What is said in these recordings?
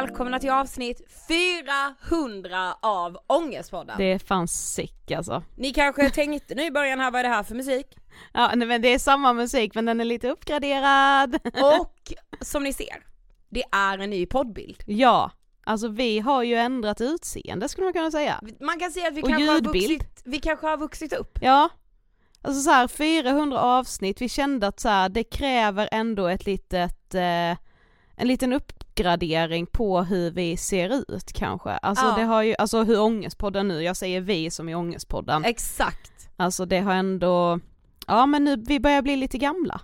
välkomna till avsnitt 400 av Ångestpodden. Det är fan sick alltså. Ni kanske tänkte nu i början här, vad är det här för musik? Ja nej, men det är samma musik men den är lite uppgraderad. Och som ni ser, det är en ny poddbild. ja, alltså vi har ju ändrat utseende skulle man kunna säga. Man kan säga att vi Och kanske, har ljudbild. vuxit, vi kanske har vuxit upp. Ja, alltså så här 400 avsnitt, vi kände att så här, det kräver ändå ett litet, eh, en liten uppgradering på hur vi ser ut kanske. Alltså Ja. det har ju, alltså hur Ångestpodden nu, jag säger vi som i Ångestpodden, Exakt. alltså det har ändå, ja men nu, vi börjar bli lite gamla.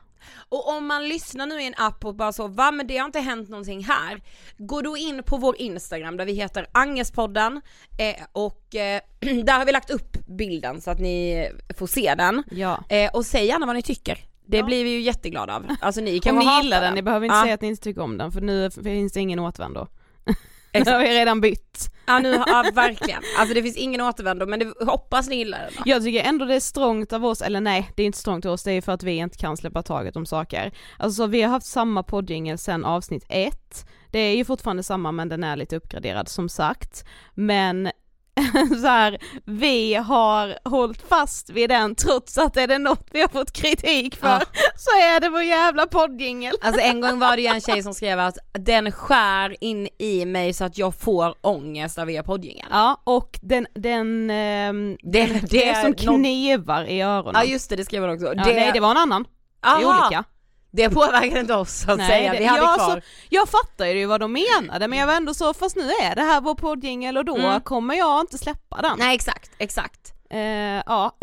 Och om man lyssnar nu i en app och bara så, va men det har inte hänt någonting här. Gå då in på vår Instagram där vi heter Angespodden eh, och eh, där har vi lagt upp bilden så att ni får se den. Ja. Eh, och säg gärna vad ni tycker. Det Ja. blir vi ju jätteglada av. Alltså ni kan Om ni gillar den, ni behöver inte Ja. säga att ni inte tycker om den för nu finns det ingen återvändo. Nu Exakt. har vi redan bytt. Ja nu, ja verkligen. Alltså det finns ingen återvändo men det, hoppas ni gillar den då. Jag tycker ändå det är strångt av oss, eller nej det är inte strångt av oss, det är för att vi inte kan släppa taget om saker. Alltså vi har haft samma poddjingel sen avsnitt ett, det är ju fortfarande samma men den är lite uppgraderad som sagt. Men så här, vi har hållit fast vid den trots att är det något vi har fått kritik för Ja. så är det vår jävla poddjingel. Alltså en gång var det ju en tjej som skrev att den skär in i mig så att jag får ångest av er poddjingel. Ja och den, den, ehm, Det, det är som någon- knevar i öronen. Ja just det, det skrev hon också. Ja, nej det var en annan, det är Aha, olika. Det påverkar inte oss så att Nej, säga, vi hade ja, kvar. så- Jag fattar ju vad de menade men jag var ändå så, fast nu är det här vår poddjingel och då Mm. kommer jag inte släppa den. Nej exakt, exakt. Eh, ja.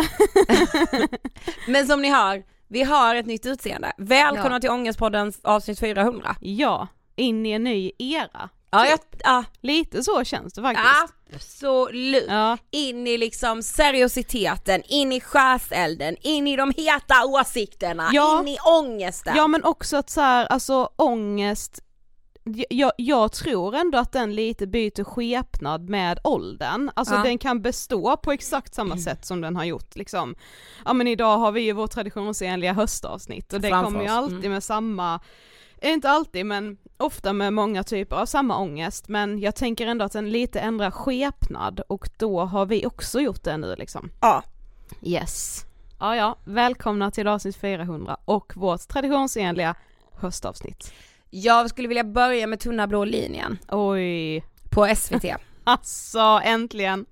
Men som ni hör, vi har ett nytt utseende. Välkomna Ja. till Ångestpodden avsnitt 400. ja, in i en ny era. Ja, jag, ja, Lite så känns det faktiskt. absolut. Ja, In i liksom seriositeten, in i skärselden, in i de heta åsikterna, Ja. in i ångesten. ja men också att så här, alltså ångest, jag, jag tror ändå att den lite byter skepnad med åldern, alltså Ja. den kan bestå på exakt samma sätt som den har gjort liksom. Ja men idag har vi ju vårt traditionsenliga höstavsnitt och det kommer ju alltid mm. med samma, inte alltid men ofta med många typer av samma ångest men jag tänker ändå att den lite ändrar skepnad och då har vi också gjort det nu liksom. Ja. Yes. Ja ja, välkomna till avsnitt 400 och vårt traditionsenliga höstavsnitt. Jag skulle vilja börja med tunna blå linjen Oj, på SVT. alltså äntligen.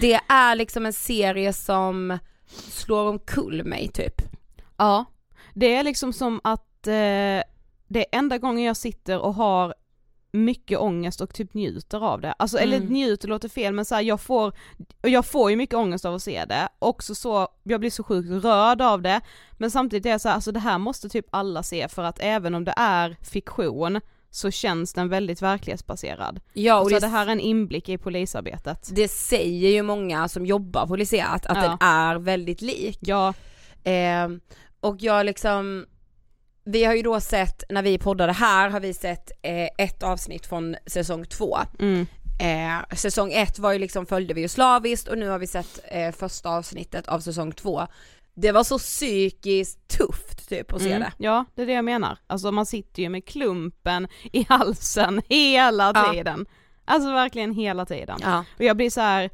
Det är liksom en serie som slår omkull mig typ. Ja, det är liksom som att eh, det är enda gången jag sitter och har mycket ångest och typ njuter av det. Alltså eller Mm. njuter låter fel men så här, jag får, jag får ju mycket ångest av att se det, också så, jag blir så sjukt rörd av det, men samtidigt är det så här, alltså det här måste typ alla se för att även om det är fiktion så känns den väldigt verklighetsbaserad. Ja och Och så det, det här är en inblick i polisarbetet. det säger ju många som jobbar polisiärt att Ja. den är väldigt lik. Ja, Eh, och jag liksom, vi har ju då sett, när vi poddade här har vi sett eh, ett avsnitt från säsong två. mm, Eh, säsong ett var ju liksom, följde vi ju slaviskt och nu har vi sett eh, första avsnittet av säsong två. Det var så psykiskt tufft typ att se mm, det. ja det är det jag menar. Alltså man sitter ju med klumpen i halsen hela Ja. tiden. Alltså verkligen hela tiden. Ja. Och jag blir så här.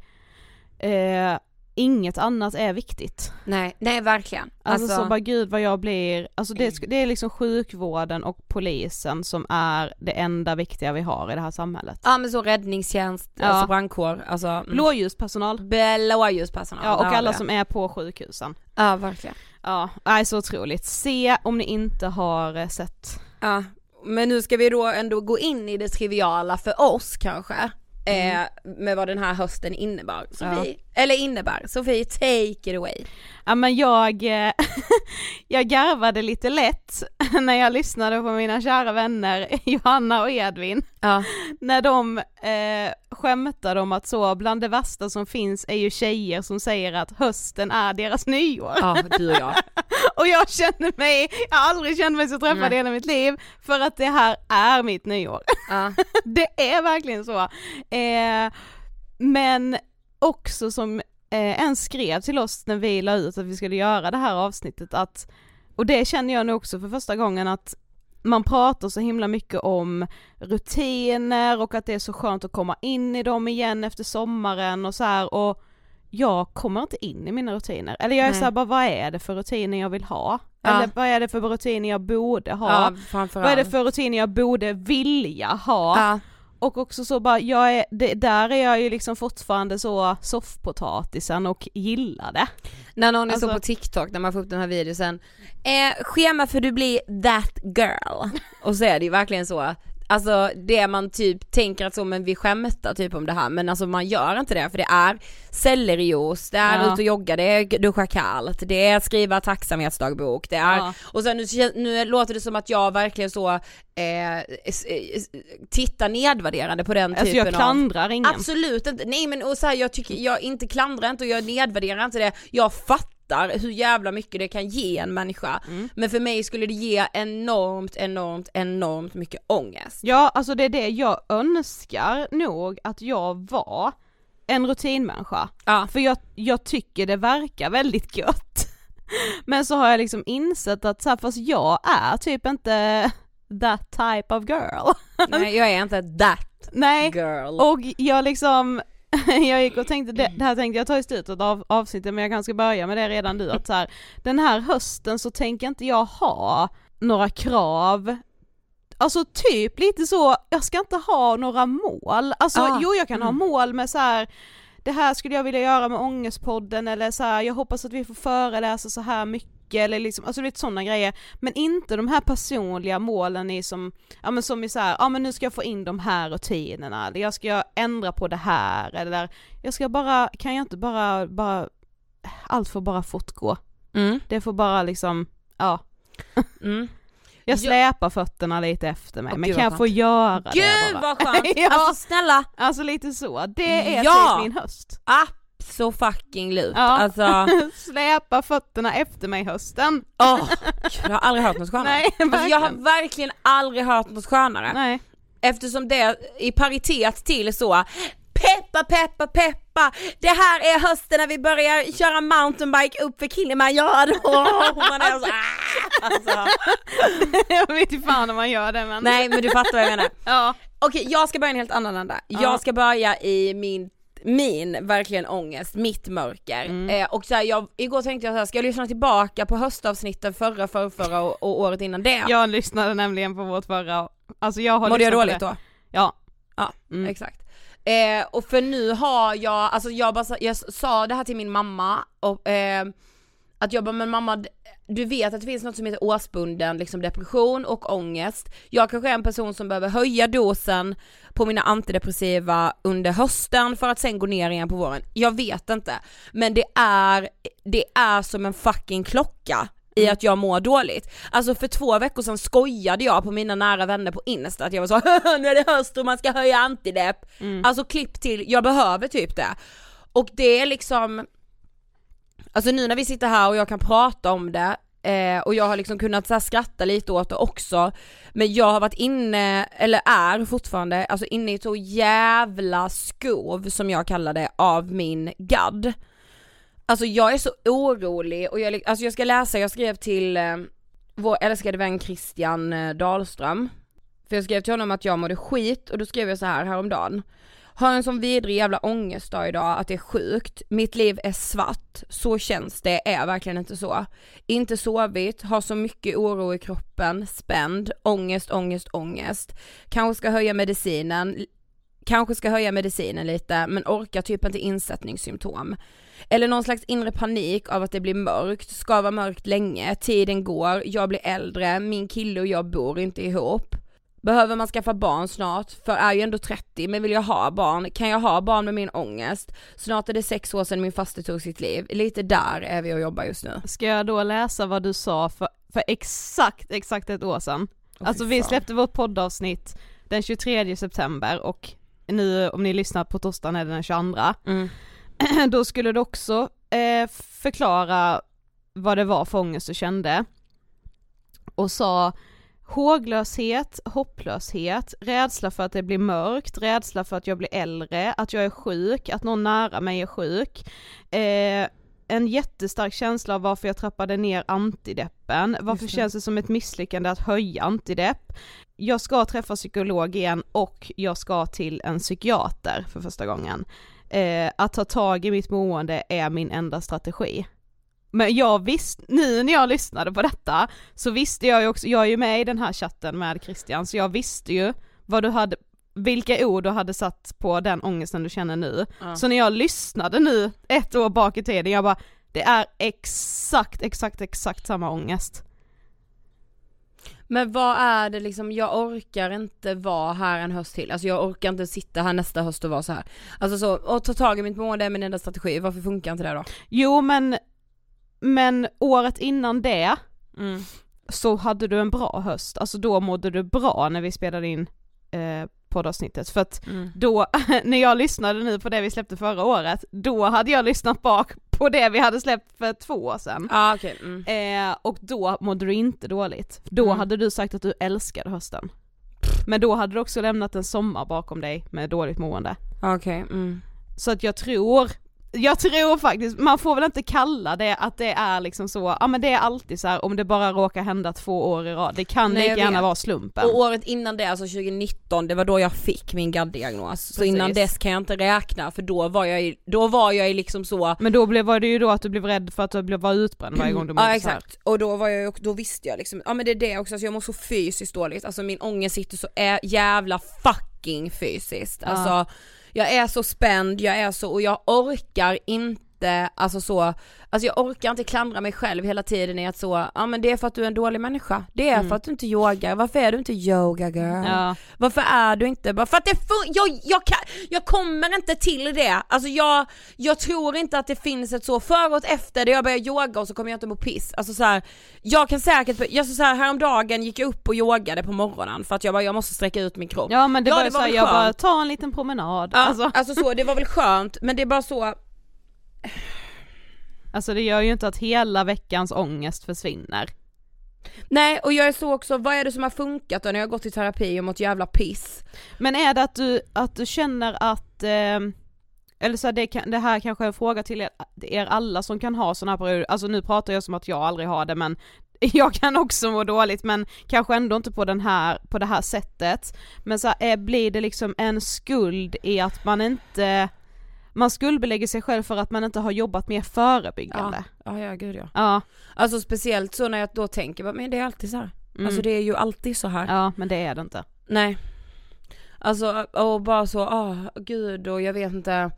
Eh, inget annat är viktigt. Nej, nej verkligen. Alltså, så bara gud vad jag blir, alltså det, det är liksom sjukvården och polisen som är det enda viktiga vi har i det här samhället. Ja men så räddningstjänst, Ja. alltså brandkår, alltså mm. Blåljuspersonal. blåljuspersonal. Ja och Ja, alla som är på sjukhusen. Ja verkligen. Ja, nej så otroligt. Se om ni inte har eh, sett. Ja, men nu ska vi då ändå gå in i det triviala för oss kanske. Eh, med vad den här hösten innebar. Sofie, eller innebär. Sofie, take it away. Ja men jag, eh, jag garvade lite lätt när jag lyssnade på mina kära vänner Johanna och Edvin. Ja. När de eh, skämtade om att så bland det värsta som finns är ju tjejer som säger att hösten är deras nyår. Ja, du och jag. Och jag känner mig, jag har aldrig känt mig så träffad Nej. i hela mitt liv för att det här är mitt nyår. Ja. det är verkligen så. Eh, men också som eh, en skrev till oss när vi la ut att vi skulle göra det här avsnittet att, och det känner jag nu också för första gången att man pratar så himla mycket om rutiner och att det är så skönt att komma in i dem igen efter sommaren och så här och jag kommer inte in i mina rutiner. Eller jag är Nej. såhär bara vad är det för rutiner jag vill ha? Ja. Eller vad är det för rutiner jag borde ha? ja. Vad är det för rutiner jag borde vilja ha? Ja. Och också så bara, jag är, det, där är jag ju liksom fortfarande så soffpotatisen och gillar det. När någon är så Alltså- på TikTok när man får upp den här videosen, eh, schema för du blir that girl. Och så är det ju verkligen så. Alltså det man typ tänker att så men vi skämtar typ om det här men alltså man gör inte det för det är sellerijuice, det är Ja. ut och jogga, det är duscha kallt, det är skriva tacksamhetsdagbok, det är Ja. och sen nu, nu låter det som att jag verkligen så eh, s- tittar nedvärderande på den Alltså typen jag av klandrar ingen. Absolut inte, nej men och så här, jag tycker, jag inte klandrar inte och jag nedvärderar inte det, jag fattar hur jävla mycket det kan ge en människa. Mm. Men för mig skulle det ge enormt, enormt, enormt mycket ångest. Ja, alltså det är det jag önskar nog att jag var en rutinmänniska. Ja. För jag, jag tycker det verkar väldigt gött. Men så har jag liksom insett att så här, fast jag är typ inte that type of girl. Nej jag är inte that Nej, girl. och jag liksom jag gick och tänkte, det, det här tänkte jag ta i slutet av avsnittet men jag kanske ska börja med det redan nu att så här, den här hösten så tänker inte jag ha några krav Alltså typ lite så, jag ska inte ha några mål, alltså Ah, jo jag kan ha mm. mål med så här. det här skulle jag vilja göra med Ångestpodden eller så här, jag hoppas att vi får föreläsa så här mycket eller liksom, alltså lite sådana grejer. Men inte de här personliga målen i som, ja men som i så här, ja men nu ska jag få in de här rutinerna, eller jag ska ändra på det här, eller jag ska bara, kan jag inte bara, bara, allt får bara fortgå. Mm, Det får bara liksom, ja. mm. Jag Ja. släpar fötterna lite efter mig, Åh, men gud, kan jag få göra det Gud vad skönt! ja, Alltså alltså, snälla, lite så, det är Ja! typ min höst. Så fucking lut. Ja. Alltså, Släpa fötterna efter mig hösten. gud, jag har aldrig hört något skönare. Nej, Alltså jag har verkligen. aldrig hört något skönare. Nej. Eftersom det i paritet till så Peppa, peppa, peppa! Det här är hösten när vi börjar köra mountainbike upp för Kilimanjaro! Man är så, ah, alltså. jag vet inte fan om man gör det men. Nej men du fattar vad jag menar. Ja. Okej jag ska börja en helt annan ända. Ja. Jag ska börja i min min verkligen ångest, mitt mörker. Mm. Eh, och så här, jag, igår tänkte jag så här, ska jag lyssna tillbaka på höstavsnitten förra, förra, förra och, och året innan det? Jag lyssnade nämligen på vårt förra, alltså jag har Mådde jag dåligt då? Ja. Ja, Mm. exakt. Eh, och för nu har jag, alltså jag bara, jag sa det här till min mamma och eh, att jag bara, men mamma du vet att det finns något som heter årsbunden liksom depression och ångest. Jag kanske är en person som behöver höja dosen på mina antidepressiva under hösten för att sen gå ner igen på våren. Jag vet inte. Men det är, det är som en fucking klocka i att jag mår dåligt. Alltså för två veckor sedan skojade jag på mina nära vänner på Insta att jag var så nu är det höst och man ska höja antidepp. Alltså klipp till, jag behöver typ det. Och det är liksom, alltså nu när vi sitter här och jag kan prata om det eh, och jag har liksom kunnat så här skratta lite åt det också men jag har varit inne, eller är fortfarande, alltså inne i så jävla skov som jag kallar det av min gadd. Alltså jag är så orolig och jag, alltså jag ska läsa, jag skrev till eh, vår älskade vän Christian eh, Dahlström. För jag skrev till honom att jag mådde skit och då skrev jag så här häromdagen har en sån vidrig jävla ångestdag idag att det är sjukt, mitt liv är svart, så känns det, är verkligen inte så. Inte sovit, har så mycket oro i kroppen, spänd, ångest, ångest, ångest. Kanske ska höja medicinen, kanske ska höja medicinen lite men orkar typ inte insättningssymptom. Eller någon slags inre panik av att det blir mörkt, ska vara mörkt länge, tiden går, jag blir äldre, min kille och jag bor inte ihop. Behöver man skaffa barn snart? För är ju ändå 30, men vill jag ha barn? Kan jag ha barn med min ångest? Snart är det sex år sedan min faste tog sitt liv. Lite där är vi och jobbar just nu. Ska jag då läsa vad du sa för, för exakt, exakt ett år sedan? Åh, alltså vi släppte vårt poddavsnitt den 23 september och nu om ni lyssnar på torsdagen är det den 22. Mm. Då skulle du också eh, förklara vad det var för ångest du kände. Och sa håglöshet, hopplöshet, rädsla för att det blir mörkt, rädsla för att jag blir äldre, att jag är sjuk, att någon nära mig är sjuk. Eh, en jättestark känsla av varför jag trappade ner antideppen, varför det. känns det som ett misslyckande att höja antidepp? Jag ska träffa psykolog igen och jag ska till en psykiater för första gången. Eh, att ta tag i mitt mående är min enda strategi. Men jag visste, nu när jag lyssnade på detta så visste jag ju också, jag är ju med i den här chatten med Christian så jag visste ju vad du hade, vilka ord du hade satt på den ångesten du känner nu. Ja. Så när jag lyssnade nu ett år bak i tiden, jag bara det är exakt, exakt, exakt samma ångest. Men vad är det liksom, jag orkar inte vara här en höst till, alltså jag orkar inte sitta här nästa höst och vara så här. Alltså så, och ta tag i mitt mående är min enda strategi, varför funkar inte det då? Jo men, men året innan det Mm. så hade du en bra höst, alltså då mådde du bra när vi spelade in eh, poddavsnittet för att Mm. då, när jag lyssnade nu på det vi släppte förra året, då hade jag lyssnat bak på det vi hade släppt för två år sedan. Ja okej, mm. Eh, och då mådde du inte dåligt. Då Mm. hade du sagt att du älskade hösten. Men då hade du också lämnat en sommar bakom dig med dåligt mående. okej, mm. Så att jag tror, jag tror faktiskt, man får väl inte kalla det att det är liksom så, ja men det är alltid så här om det bara råkar hända två år i rad, det kan Nej, lika gärna vara slumpen. Och året innan det, alltså 2019, det var då jag fick min GAD-diagnos. Så innan dess kan jag inte räkna för då var jag i, då var jag liksom så Men då blev, var det ju då att du blev rädd för att du blev var utbränd varje gång du mådde Ja exakt, och då var jag ju- då visste jag liksom, ja men det är det också, alltså jag mår så fysiskt dåligt, alltså min ångest sitter så jävla fucking fysiskt, Ja jag är så spänd, jag är så, och jag orkar inte, alltså så, alltså jag orkar inte klandra mig själv hela tiden i att så, ja men det är för att du är en dålig människa, det är Mm. för att du inte yogar, varför är du inte yoga girl? Ja. Varför är du inte, bara för att det fun- jag, jag, kan, jag kommer inte till det, alltså jag, jag tror inte att det finns ett så före och efter där jag börjar yoga och så kommer jag inte må piss, alltså så här, jag kan säkert, jag så, så här, häromdagen gick jag upp och yogade på morgonen för att jag bara, jag måste sträcka ut min kropp. Ja men det Ja, var det var såhär, väl jag bara ta en liten promenad. Ja, Alltså, alltså så, det var väl skönt, men det är bara så, alltså det gör ju inte att hela veckans ångest försvinner. nej och jag är så också, vad är det som har funkat då när jag har gått i terapi och mått jävla piss? Men är det att du, att du känner att, eh, eller så här, det, kan, det här kanske är en fråga till er, er alla som kan ha sådana här perioder, alltså nu pratar jag som att jag aldrig har det men jag kan också må dåligt men kanske ändå inte på den här, på det här sättet. Men så här, är, blir det liksom en skuld i att man inte, man skuldbelägger sig själv för att man inte har jobbat mer förebyggande. Ja, ja gud ja. Ja, Alltså speciellt så när jag då tänker, men det är alltid så här. mm. alltså det är ju alltid så här. ja men det är det inte. Nej. Alltså och bara så, ah gud och jag vet inte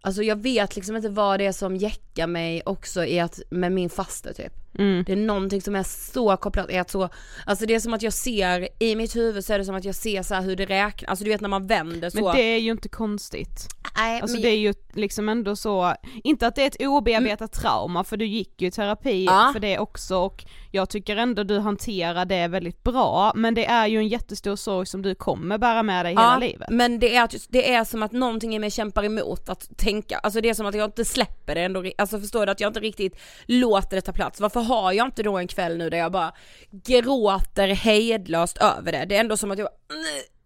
Alltså jag vet liksom inte vad det är som jäckar mig också i att, med min faste typ. Mm. Det är någonting som är så kopplat, är att så, alltså det är som att jag ser, i mitt huvud så är det som att jag ser så hur det räknas, alltså du vet när man vänder så. Men det är ju inte konstigt. Nej, Alltså men- det är ju liksom ändå så, inte att det är ett obearbetat trauma för du gick ju i terapi Ja. för det också och jag tycker ändå du hanterar det väldigt bra men det är ju en jättestor sorg som du kommer bära med dig hela livet. men det är, det är som att någonting i mig kämpar emot att tänka, alltså det är som att jag inte släpper det ändå, alltså förstår du att jag inte riktigt låter det ta plats. Varför varför har jag inte då en kväll nu där jag bara gråter hejdlöst över det? Det är ändå som att jag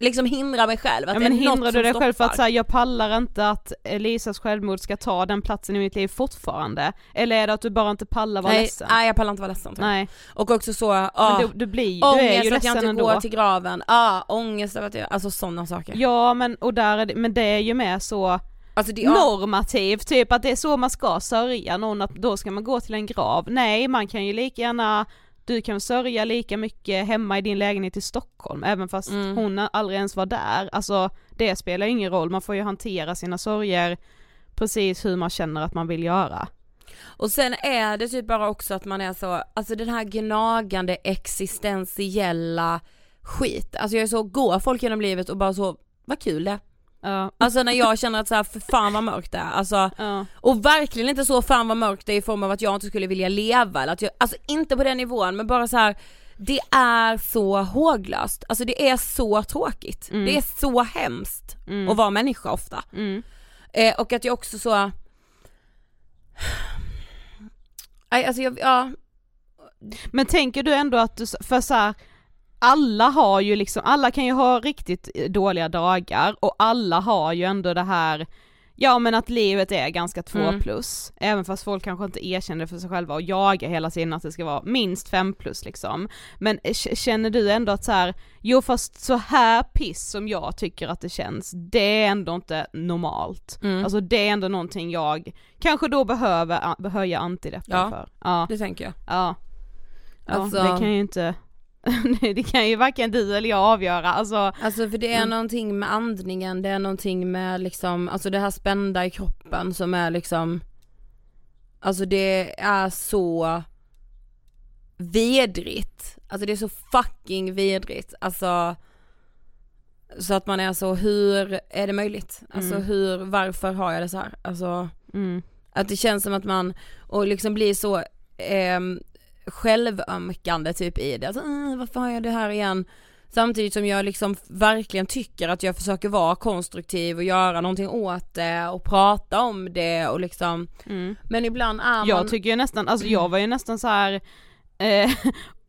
liksom hindrar mig själv. Att Ja men hindrar du dig själv för att säga jag pallar inte att Elisas självmord ska ta den platsen i mitt liv fortfarande? Eller är det att du bara inte pallar vara nej, ledsen? nej jag pallar inte vara ledsen tror jag. Nej, Och också så, men du, du blir du är ångest ju att jag inte ändå. går till graven, ja ångest över att jag, alltså sådana saker. Ja men, och där är det, men det är ju med så Alltså det, ja, normativt, typ att det är så man ska sörja någon, att då ska man gå till en grav. Nej, man kan ju lika gärna, du kan sörja lika mycket hemma i din lägenhet i Stockholm, även fast Mm. hon aldrig ens var där. Alltså det spelar ingen roll, man får ju hantera sina sorger precis hur man känner att man vill göra. Och sen är det typ bara också att man är så, alltså den här gnagande existentiella skit, alltså jag är så, går folk genom livet och bara så, vad kul det Ja, Alltså när jag känner att så här, för fan vad mörkt det är, alltså ja, Och verkligen inte så fan vad mörkt det är i form av att jag inte skulle vilja leva eller att jag, alltså inte på den nivån men bara så här. Det är så håglöst, alltså det är så tråkigt, Mm. det är så hemskt mm, att vara människa ofta. mm, Eh, och att jag också så... Nej alltså jag, ja, Men tänker du ändå att du, för så här, alla har ju liksom, alla kan ju ha riktigt dåliga dagar och alla har ju ändå det här, ja men att livet är ganska två Mm. plus, även fast folk kanske inte erkänner det för sig själva och jagar hela tiden att det ska vara minst fem plus liksom. Men k- känner du ändå att så här, jo fast så här piss som jag tycker att det känns, det är ändå inte normalt. mm, Alltså det är ändå någonting jag kanske då behöver höja antideppen Ja. för. Ja. det tänker jag. Ja. Ja, Alltså- det kan ju inte, det kan ju varken du eller jag avgöra, alltså Alltså för det är Mm. någonting med andningen, det är någonting med liksom, alltså det här spända i kroppen som är liksom Alltså det är så vidrigt, alltså det är så fucking vidrigt, alltså så att man är så, hur är det möjligt? Alltså Mm. hur, varför har jag det så här? Alltså mm, att det känns som att man, och liksom blir så ehm, självömkande typ i det, alltså, "Mm, varför har jag det här igen? Samtidigt som jag liksom verkligen tycker att jag försöker vara konstruktiv och göra någonting åt det och prata om det och liksom, mm. men ibland är man Jag tycker ju nästan, alltså jag var ju nästan så här. Eh,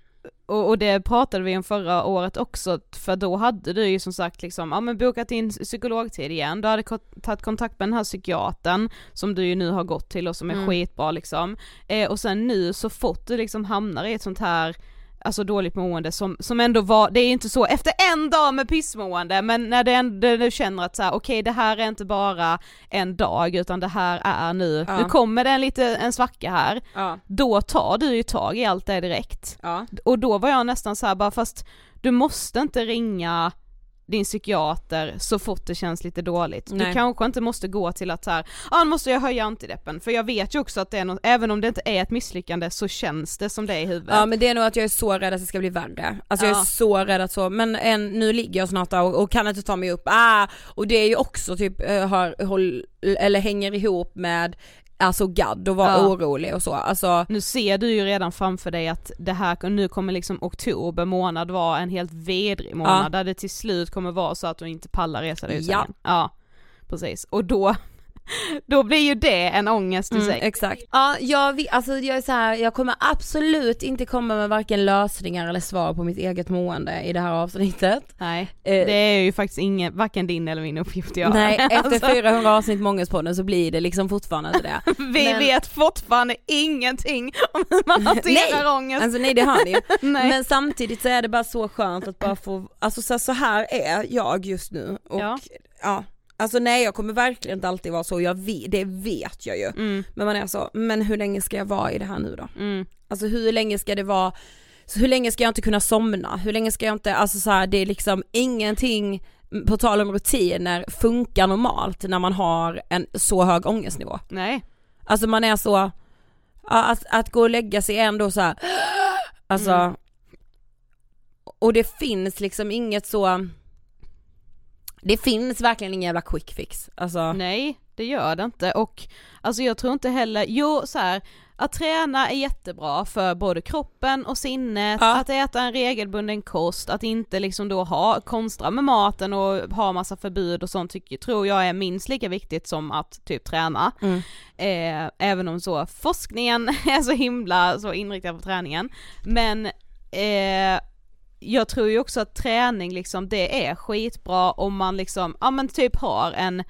och, och det pratade vi om förra året också, för då hade du ju som sagt liksom, ja men bokat in psykologtid igen, du hade tagit kontakt med den här psykiatern som du ju nu har gått till och som är Mm. skitbra liksom. Eh, och sen nu så fort du liksom hamnar i ett sånt här Alltså dåligt mående som, som ändå var, det är inte så efter en dag med pissmående men när det ändå, du känner att så här, okej det här är inte bara en dag utan det här är nu, Ja. nu kommer det en lite, en svacka här, Ja, då tar du ju tag i allt det direkt. ja, Och då var jag nästan så här bara fast du måste inte ringa din psykiater så fort det känns lite dåligt. Nej. Du kanske inte måste gå till att här, ah, nu måste jag höja antideppen, för jag vet ju också att det är något, även om det inte är ett misslyckande så känns det som det i huvudet. ja men det är nog att jag är så rädd att det ska bli värre, alltså jag är Ja. så rädd att så, men en, nu ligger jag snart och, och kan inte ta mig upp, ah, och det är ju också typ, eh, har, håll, eller hänger ihop med alltså gadd och vara Ja. orolig och så, alltså Nu ser du ju redan framför dig att det här, nu kommer liksom oktober månad vara en helt vedrig månad Ja. där det till slut kommer vara så att du inte pallar resa dig ur Ja. Ja. Precis, och då, då blir ju det en ångest i Mm, sig. exakt. Ja, jag, alltså jag är så här, jag kommer absolut inte komma med varken lösningar eller svar på mitt eget mående i det här avsnittet. Nej, Eh, det är ju faktiskt ingen, varken din eller min uppgift att göra. Nej, efter Alltså, 400 avsnitt Mångespodden så blir det liksom fortfarande inte det. Vi men- vet fortfarande ingenting om hur man hanterar Nej, ångest. Alltså nej det hör ni. Nej. Men samtidigt så är det bara så skönt att bara få, alltså så, så här är jag just nu och Ja. ja. Alltså nej jag kommer verkligen inte alltid vara så, jag vet, det vet jag ju. Mm, Men man är så, men hur länge ska jag vara i det här nu då? mm, Alltså hur länge ska det vara, så hur länge ska jag inte kunna somna? Hur länge ska jag inte, alltså så här, det är liksom ingenting, på tal om rutiner, funkar normalt när man har en så hög ångestnivå. nej. Alltså man är så, att, att gå och lägga sig är ändå så här, alltså, Mm. och det finns liksom inget så, Det finns verkligen ingen jävla quick fix. Alltså. Nej, det gör det inte och alltså jag tror inte heller, jo så här, att träna är jättebra för både kroppen och sinnet, Ja. att äta en regelbunden kost, att inte liksom då ha, konstra med maten och ha massa förbud och sånt tycker, tror jag är minst lika viktigt som att typ träna. Mm. Eh, även om så forskningen är så himla så inriktad på träningen. Men eh, jag tror ju också att träning liksom det är skitbra om man liksom, ja men typ har en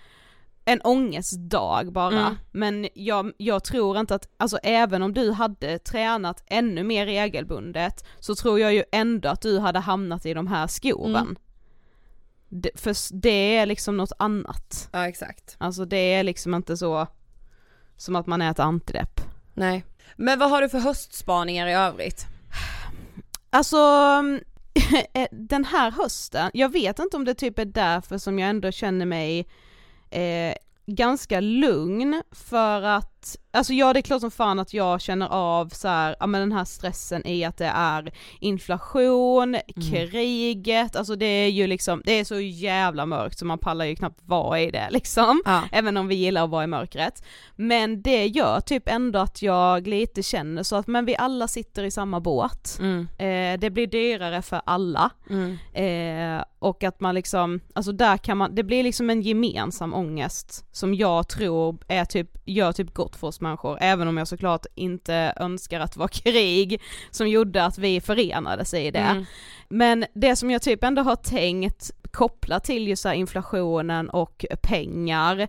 en ångestdag bara, Mm. men jag, jag tror inte att, alltså även om du hade tränat ännu mer regelbundet så tror jag ju ändå att du hade hamnat i de här skoven. Mm. Det, för det är liksom något annat. Ja exakt. Alltså det är liksom inte så som att man äter antidepp. Nej. Men vad har du för höstspaningar i övrigt? Alltså Eh, den här hösten, jag vet inte om det typ är därför som jag ändå känner mig eh, ganska lugn för att, alltså ja det är klart som fan att jag känner av så här, ja men den här stressen i att det är inflation, kriget, alltså det är ju liksom, det är så jävla mörkt så man pallar ju knappt vara i det liksom. Ja. Även om vi gillar att vara i mörkret. Men det gör typ ändå att jag lite känner så att men vi alla sitter i samma båt. Mm. Eh, det blir dyrare för alla. Mm. Eh, och att man liksom, alltså där kan man, det blir liksom en gemensam ångest som jag tror är typ, gör typ gott för oss människor, även om jag såklart inte önskar att det var krig som gjorde att vi förenades i det. Mm. Men det som jag typ ändå har tänkt kopplat till just inflationen och pengar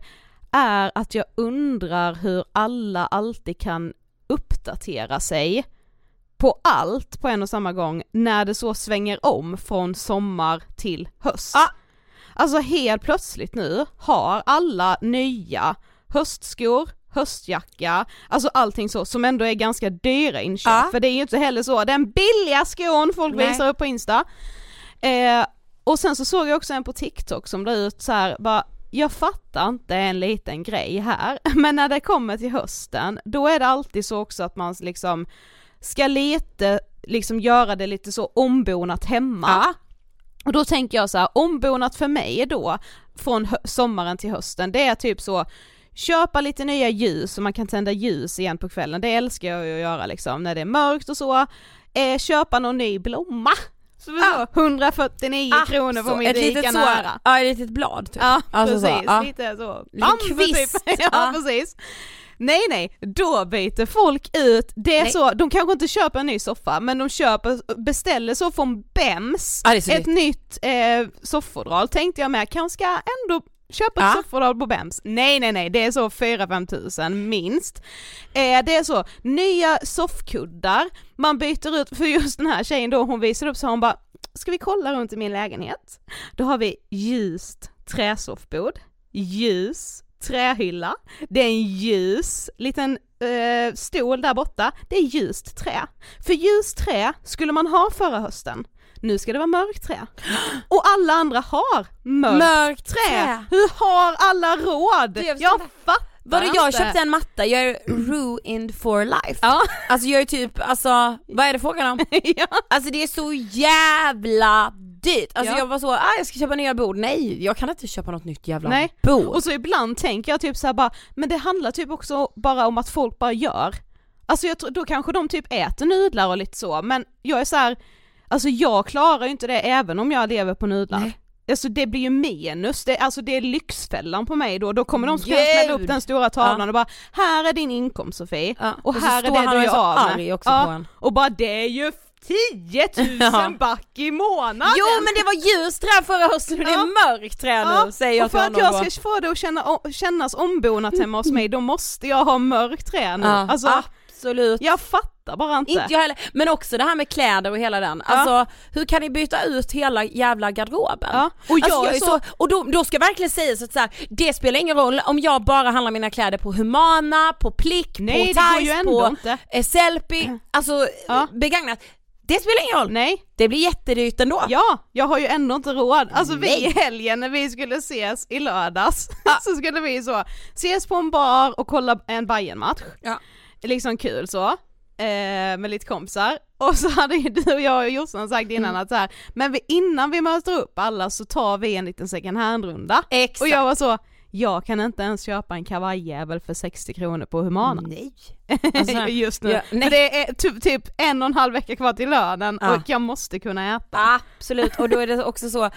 är att jag undrar hur alla alltid kan uppdatera sig på allt på en och samma gång när det så svänger om från sommar till höst. Ah. Alltså helt plötsligt nu har alla nya höstskor, höstjacka, alltså allting så som ändå är ganska dyra inköp Ja. för det är ju inte heller så den billiga skon folk Nej. visar upp på Insta. Eh, och sen så såg jag också en på TikTok som la ut så här, bara jag fattar inte en liten grej här, men när det kommer till hösten, då är det alltid så också att man liksom ska lite, liksom göra det lite så ombonat hemma. Ja. Och då tänker jag så här, ombonat för mig då, från sommaren till hösten, det är typ så Köpa lite nya ljus så man kan tända ljus igen på kvällen, det älskar jag ju att göra liksom när det är mörkt och så. Eh, köpa någon ny blomma. Så Ah. så, 149 kronor på så, Ica så, nära. Ja, ett litet blad typ. Ja Alltså så, precis, ja. lite så, bambu kvist. typ. ja, Ja. precis. Nej nej, då byter folk ut, det är Nej. så, de kanske inte köper en ny soffa men de köper, beställer så från Bems, är så ett nytt eh, soffodral tänkte jag med, kanske ska ändå köpa ett Ja. soffodral på Bems. Nej nej nej, det är så 4-5 tusen minst. Eh, det är så, nya soffkuddar, man byter ut, för just den här tjejen då hon visade upp så hon bara, ska vi kolla runt i min lägenhet? Då har vi ljust träsoffbord, ljus trähylla, det är en ljus liten eh, stol där borta, det är ljust trä. För ljust trä skulle man ha förra hösten, nu ska det vara mörkt trä. Och alla andra har mörkt, Mörkt trä. Hur har alla råd? Jag jag fattar Vadå jag köpte en matta, jag är ruined for life. Ja. Alltså jag är typ, alltså vad är det frågan om? ja. Alltså det är så jävla dyrt. Alltså Ja. jag var så, ah, jag ska köpa nya bord, nej jag kan inte köpa något nytt jävla Nej. bord. Och så ibland tänker jag typ så här bara, men det handlar typ också bara om att folk bara gör. Alltså jag då kanske de typ äter nudlar och lite så, men jag är så här, alltså jag klarar ju inte det även om jag lever på nudlar. Nej. Alltså det blir ju minus, det, alltså det är lyxfällan på mig då, då kommer de Gud. smälla upp den stora tavlan Ja. och bara, här är din inkomst Sofie, Ja. och så här är det du och så av med. Ja. på en. Och bara det är ju 10 000 Ja. back i månaden! Jo men det var ljust trä förra hösten och det är mörkt trä nu säger jag och för att jag ska få det att känna, kännas ombonat hemma hos mig, då måste jag ha mörkt trä nu. Alltså, absolut. jag fattar bara inte. Inte jag heller, men också det här med kläder och hela den, alltså hur kan ni byta ut hela jävla garderoben? Ja, och jag alltså, är är så- och då, då ska verkligen sägas att så här, det spelar ingen roll om jag bara handlar mina kläder på Humana, på Plick, Nej, på Thais, på inte. eh, Sellpy, alltså Ja. begagnat. Det spelar ingen roll, Nej, det blir jättedyrt ändå. ja, jag har ju ändå inte råd. Alltså vi Nej. i helgen när vi skulle ses i lördags, så skulle vi så ses på en bar och kolla en Bayern-match. Ja. Liksom kul så. eh, med lite kompisar och så hade ju du och jag och Jossan sagt innan Mm. att så här, men vi, innan vi möter upp alla så tar vi en liten second hand-runda. Exakt. Och jag var så, jag kan inte ens köpa en kavajjävel för 60 kronor på Humana. Nej. Alltså, Just nu. ja, nej. För det är typ, typ en och en halv vecka kvar till lönen Ja. och jag måste kunna äta. Absolut, och då är det också så,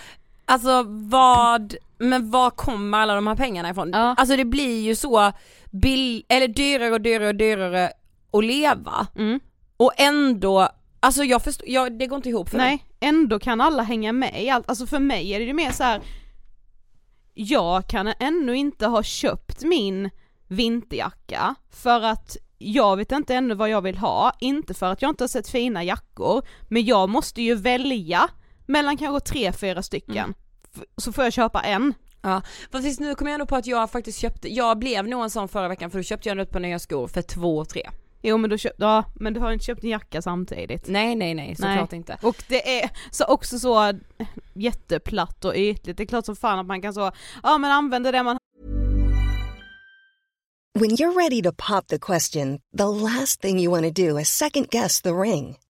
alltså vad, men var kommer alla de här pengarna ifrån? Ja. Alltså det blir ju så bill, eller dyrare och dyrare och dyrare att leva Mm. och ändå, alltså jag förstår, jag, det går inte ihop för mig. Nej, ändå kan alla hänga med i allt. Alltså för mig är det ju mer så här. jag kan ännu inte ha köpt min vinterjacka för att jag vet inte ännu vad jag vill ha, inte för att jag inte har sett fina jackor, men jag måste ju välja mellan kanske tre, fyra stycken. Mm. Så får jag köpa en. Ja, fast nu kommer jag ändå på att jag faktiskt köpte, jag blev nog en sån förra veckan för då köpte jag ett par nya skor för två, tre. Jo men du köpt, ja men du har inte köpt en jacka samtidigt. Nej nej nej, såklart inte. Och det är så också så jätteplatt och ytligt, det är klart som fan att man kan så, ja men använda det man When you're ready to pop the question, the last thing you want to do is second guess the ring.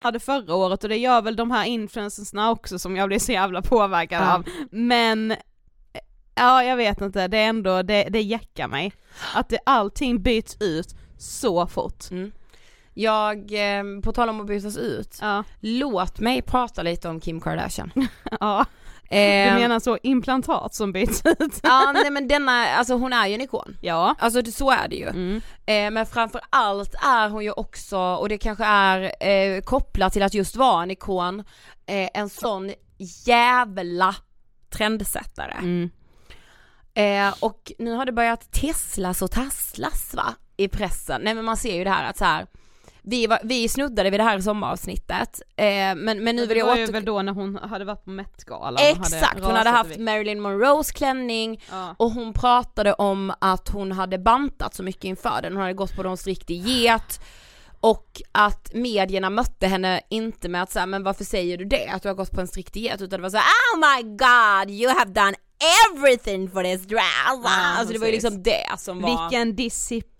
hade förra året och det gör väl de här influencersna också som jag blir så jävla påverkad Ja. av. Men, ja jag vet inte, det är ändå, det, det jäckar mig. Att det, allting byts ut så fort. Mm. Jag, eh, på tal om att bytas ut, Ja, låt mig prata lite om Kim Kardashian. ja. Du Eh, menar så implantat som byts ut? Ja nej men denna, alltså hon är ju en ikon. Ja. Alltså så är det ju. Mm. Eh, men framför allt är hon ju också, och det kanske är eh, kopplat till att just vara en ikon, eh, en sån jävla trendsättare. Mm. Eh, och nu har det börjat tesslas och tasslas va, i pressen. Nej men man ser ju det här att så här. Vi, var, vi snuddade vid det här sommaravsnittet, eh, men, men nu vill det jag var ju åter... väl då när hon hade varit på Met-galan Exakt, hon hade rasat i haft. Marilyn Monroes klänning Ja. och hon pratade om att hon hade bantat så mycket inför den, hon hade gått på någon strikt diet och att medierna mötte henne inte med att säga men varför säger du det? Att du har gått på en strikt diet utan det var så här, oh my god you have done everything for this dress! alltså det var ju liksom det som var... Vilken disciplin!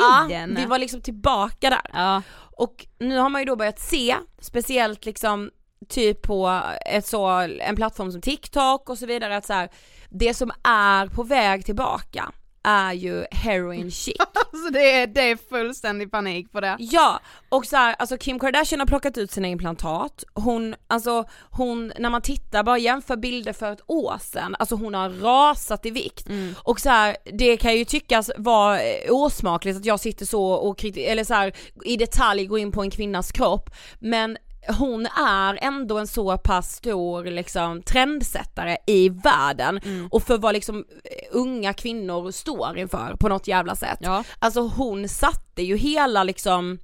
Ja, vi var liksom tillbaka där. Ja. Och nu har man ju då börjat se, speciellt liksom typ på ett så, en plattform som TikTok och så vidare att så här, det som är på väg tillbaka är ju heroin chic. Alltså det är, det är fullständig panik på det. Ja, och så här, alltså Kim Kardashian har plockat ut sina implantat, hon, alltså hon, när man tittar, bara jämför bilder för ett år sedan, alltså hon har rasat i vikt. Och så här, det kan ju tyckas vara eh, osmakligt att jag sitter så och eller så här, i detalj går in på en kvinnas kropp, men hon är ändå en så pass stor liksom trendsättare i världen och för vad liksom unga kvinnor står inför på något jävla sätt. Ja. Alltså hon satte ju hela liksom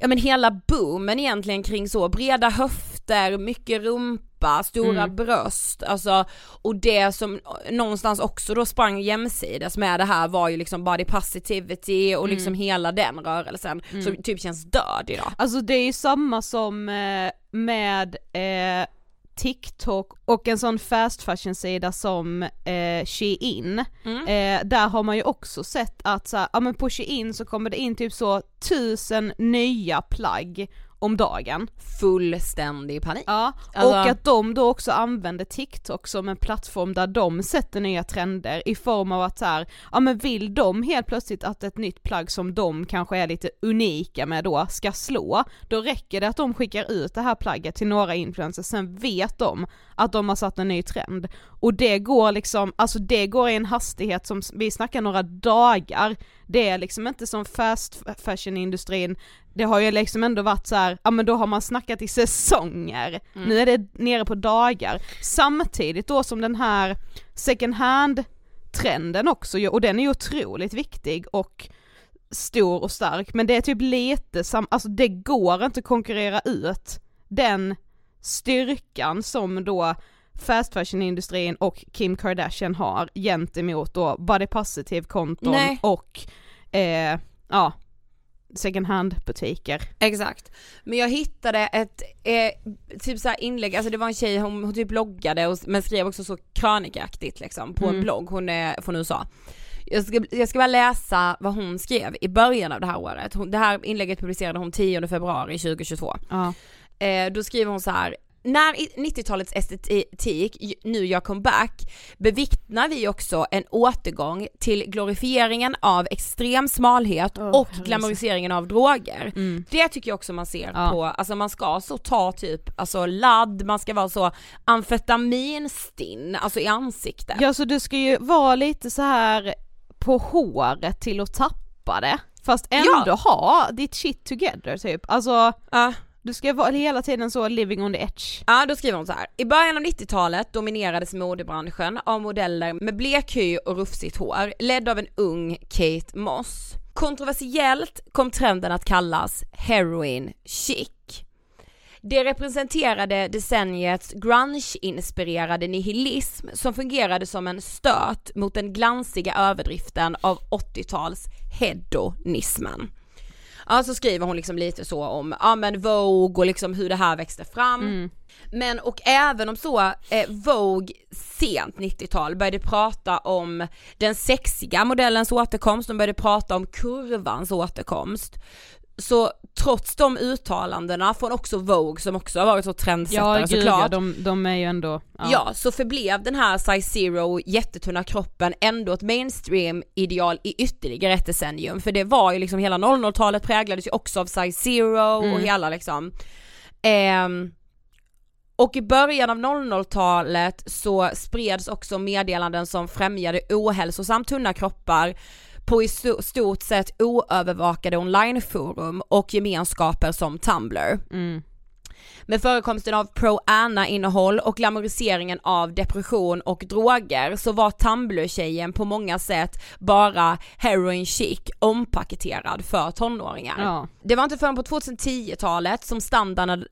Ja men hela boomen egentligen kring så breda höfter, mycket rumpa rumpa, stora Mm. bröst, alltså och det som någonstans också då sprang jämsides med det här var ju liksom body positivity och liksom Mm. hela den rörelsen som typ känns död idag. Alltså det är ju samma som eh, med eh, TikTok och en sån fast fashion sida som eh, Shein. Mm. Eh, där har man ju också sett att så här, ja men på Shein så kommer det in typ så tusen nya plagg om dagen. Fullständig panik. Ja, Alltså- och att de då också använder TikTok som en plattform där de sätter nya trender i form av att så här, ja men vill de helt plötsligt att ett nytt plagg som de kanske är lite unika med då ska slå, då räcker det att de skickar ut det här plagget till några influencers, sen vet de att de har satt en ny trend. Och det går liksom, alltså det går i en hastighet som, vi snackar några dagar, det är liksom inte som fast fashion industrin det har ju liksom ändå varit så här, ja men då har man snackat i säsonger, nu är det nere på dagar, samtidigt då som den här second hand trenden också, och den är ju otroligt viktig och stor och stark, men det är typ lite sam, alltså det går inte att konkurrera ut den styrkan som då fast fashion industrin och Kim Kardashian har gentemot då body positive konton Nej. och eh, ja, second hand butiker. Exakt. Men jag hittade ett eh, typ så här inlägg, alltså det var en tjej, hon, hon typ bloggade och, men skrev också så krönikaktigt liksom på en Mm. blogg, hon är från USA. Jag ska, jag ska bara läsa vad hon skrev i början av det här året. Hon, det här inlägget publicerade hon 10 februari 2022. Ja. Eh, då skriver hon så här. När i- 90-talets estetik nu gör comeback bevittnar vi också en återgång till glorifieringen av extrem smalhet Åh, och glamoriseringen av droger. Mm. Det tycker jag också man ser Ja. på, alltså man ska så ta typ, alltså ladd, man ska vara så amfetaminstinn, alltså i ansiktet. Ja så du ska ju vara lite så här på håret till att tappa det, fast ändå Ja. ha ditt shit together typ. Alltså Ja du ska vara hela tiden så living on the edge. Ja, då skriver hon så här. I början av 90-talet dominerades modebranschen av modeller med blek hy och rufsigt hår, ledd av en ung Kate Moss. Kontroversiellt kom trenden att kallas heroin chic. Det representerade decenniets grunge-inspirerade nihilism som fungerade som en stöt mot den glansiga överdriften av 80-tals hedonismen. Ja så skriver hon liksom lite så om, ja men Vogue och liksom hur det här växte fram. Men och även om så, eh, Vogue sent 90-tal började prata om den sexiga modellens återkomst, de började prata om kurvans återkomst. Så trots de uttalandena från också Vogue som också har varit så trendsättare Ja gud såklart. ja, de, de är ju ändå, Ja. så förblev den här size zero jättetunna kroppen ändå ett mainstream ideal i ytterligare ett decennium för det var ju liksom hela 00-talet präglades ju också av size zero och Mm. hela liksom Ehm, och i början av 00-talet så spreds också meddelanden som främjade ohälsosamt tunna kroppar på i stort sett oövervakade onlineforum och gemenskaper som Tumblr. Mm. Med förekomsten av pro-Anna-innehåll och glamoriseringen av depression och droger så var Tumblr-tjejen på många sätt bara heroin chic ompaketerad för tonåringar. Ja. Det var inte förrän på 2010-talet som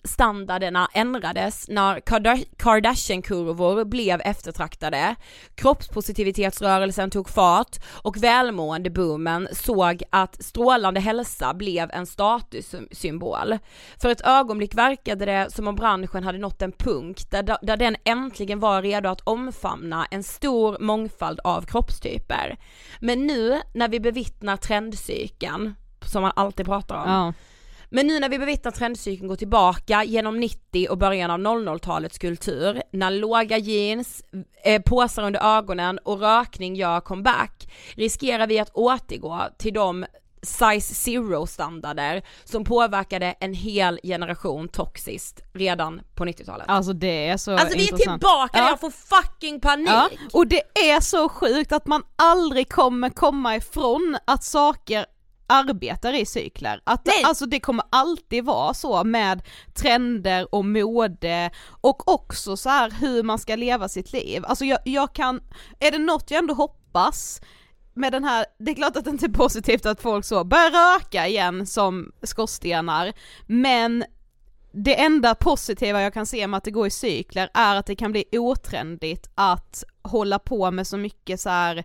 standarderna ändrades när Karda- Kardashian-kurvor blev eftertraktade, kroppspositivitetsrörelsen tog fart och välmående-boomen såg att strålande hälsa blev en statussymbol. För ett ögonblick verkade det som om branschen hade nått en punkt där, där den äntligen var redo att omfamna en stor mångfald av kroppstyper. Men nu när vi bevittnar trendcykeln, som man alltid pratar om, Ja. men nu när vi bevittnar trendcykeln gå tillbaka genom 90 och början av 00-talets kultur, när låga jeans, eh, påsar under ögonen och rökning gör comeback, riskerar vi att återgå till de size zero standarder som påverkade en hel generation toxiskt redan på 90-talet. Alltså det är så Alltså vi är intressant. tillbaka, Ja. jag får fucking panik! Ja, och det är så sjukt att man aldrig kommer komma ifrån att saker arbetar i cykler. Att Nej. alltså det kommer alltid vara så med trender och mode och också så här hur man ska leva sitt liv. Alltså jag, jag kan, är det något jag ändå hoppas med den här, det är klart att det inte är positivt att folk så börjar röka igen som skorstenar, men det enda positiva jag kan se med att det går i cykler är att det kan bli otrendigt att hålla på med så mycket så här.